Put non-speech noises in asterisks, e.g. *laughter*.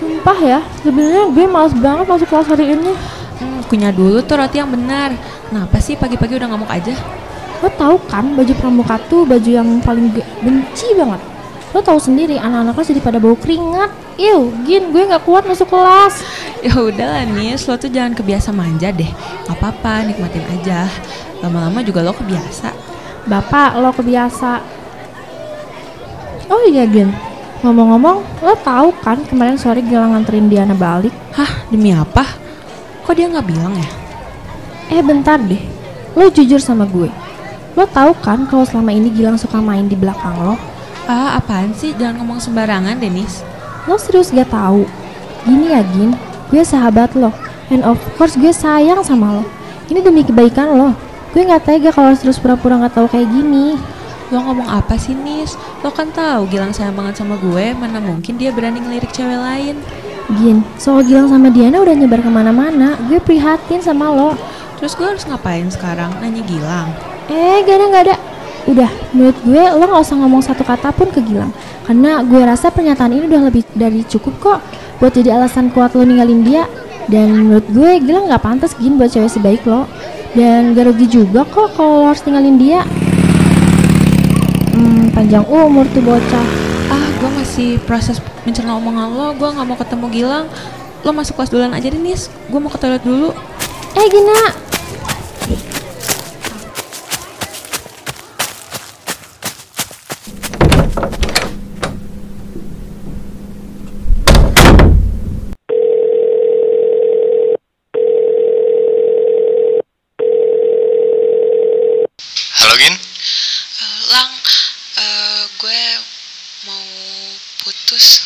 Sumpah ya, sebenarnya gue males banget masuk kelas hari ini. Hmm, kunyah dulu tuh roti yang benar. Kenapa sih pagi-pagi udah ngamuk aja? Lo tahu kan baju pramuka tuh baju yang paling gue benci banget. Lo tahu sendiri anak-anak kelas jadi pada bau keringat. Iu, gin gue nggak kuat masuk kelas. *laughs* Ya udahlah nis, lo tuh jangan kebiasa manja deh. Gak apa-apa, nikmatin aja. Lama-lama juga lo kebiasa. Bapak lo kebiasa. Oh iya Gin, ngomong-ngomong lo tahu kan kemarin sore Gilang nganterin Diana balik? Hah, demi apa? Kok dia nggak bilang ya? Eh bentar deh, lo jujur sama gue. Lo tahu kan kalau selama ini Gilang suka main di belakang lo? Ah, apaan sih? Jangan ngomong sembarangan, Denis. Lo serius gak tahu? Gini ya Gin, gue sahabat lo, and of course gue sayang sama lo. Ini demi kebaikan lo. Gue nggak tega kalau terus pura-pura nggak tahu kayak gini. Lo ngomong apa sih, Nis? Lo kan tahu Gilang sayang banget sama gue, mana mungkin dia berani ngelirik cewek lain. Gin, soal Gilang sama Diana udah nyebar ke mana-mana. Gue prihatin sama lo. Terus gue harus ngapain sekarang? Nanya Gilang. Eh, gak ada gak ada. Udah, menurut gue lo gak usah ngomong satu kata pun ke Gilang. Karena gue rasa pernyataan ini udah lebih dari cukup kok buat jadi alasan kuat lo ninggalin dia. Dan menurut gue Gilang gak pantas Gin buat cewek sebaik lo. Dan gak rugi juga kok kalau lo harus tinggalin dia panjang umur tuh bocah. Ah gue masih proses mencerna omongan lo. Gue nggak mau ketemu Gilang. Lo masuk kelas duluan aja deh Nis. Gue mau ke toilet dulu. Eh Gina. Halo Gin. mau putus.